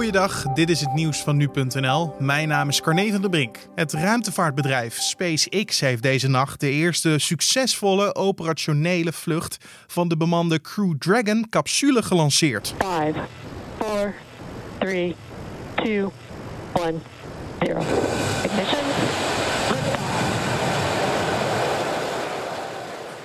Goeiedag, dit is het nieuws van nu.nl. Mijn naam is Carne van der Brink. Het ruimtevaartbedrijf SpaceX heeft deze nacht de eerste succesvolle operationele vlucht van de bemande Crew Dragon capsule gelanceerd. 5, 4, 3, 2, 1, 0.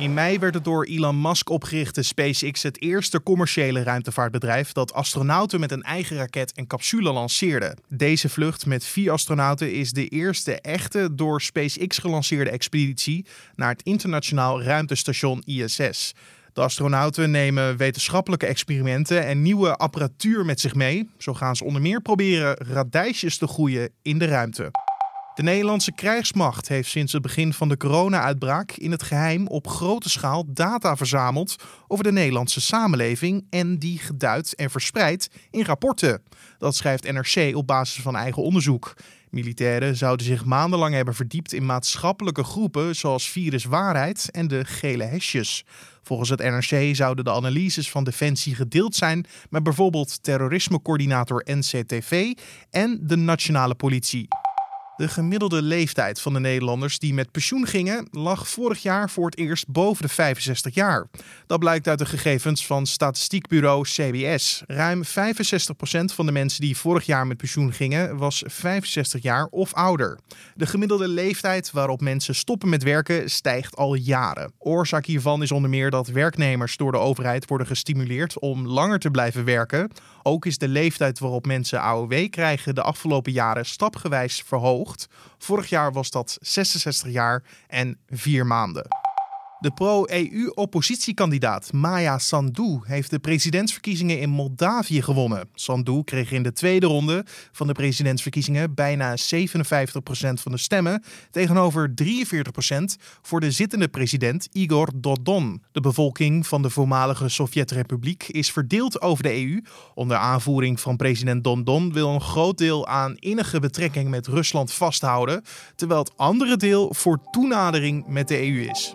In mei werd het door Elon Musk opgerichte SpaceX het eerste commerciële ruimtevaartbedrijf dat astronauten met een eigen raket en capsule lanceerde. Deze vlucht met vier astronauten is de eerste echte door SpaceX gelanceerde expeditie naar het internationaal ruimtestation ISS. De astronauten nemen wetenschappelijke experimenten en nieuwe apparatuur met zich mee. Zo gaan ze onder meer proberen radijsjes te groeien in de ruimte. De Nederlandse krijgsmacht heeft sinds het begin van de corona-uitbraak in het geheim op grote schaal data verzameld over de Nederlandse samenleving en die geduid en verspreid in rapporten. Dat schrijft NRC op basis van eigen onderzoek. Militairen zouden zich maandenlang hebben verdiept in maatschappelijke groepen zoals viruswaarheid en de gele hesjes. Volgens het NRC zouden de analyses van Defensie gedeeld zijn met bijvoorbeeld terrorismecoördinator NCTV en de nationale politie. De gemiddelde leeftijd van de Nederlanders die met pensioen gingen lag vorig jaar voor het eerst boven de 65 jaar. Dat blijkt uit de gegevens van statistiekbureau CBS. Ruim 65% van de mensen die vorig jaar met pensioen gingen was 65 jaar of ouder. De gemiddelde leeftijd waarop mensen stoppen met werken stijgt al jaren. Oorzaak hiervan is onder meer dat werknemers door de overheid worden gestimuleerd om langer te blijven werken. Ook is de leeftijd waarop mensen AOW krijgen de afgelopen jaren stapgewijs verhoogd. Vorig jaar was dat 66 jaar en 4 maanden. De pro-EU-oppositiekandidaat Maya Sandu heeft de presidentsverkiezingen in Moldavië gewonnen. Sandu kreeg in de tweede ronde van de presidentsverkiezingen bijna 57% van de stemmen, tegenover 43% voor de zittende president Igor Dodon. De bevolking van de voormalige Sovjet-republiek is verdeeld over de EU. Onder aanvoering van president Dodon wil een groot deel aan innige betrekking met Rusland vasthouden, terwijl het andere deel voor toenadering met de EU is.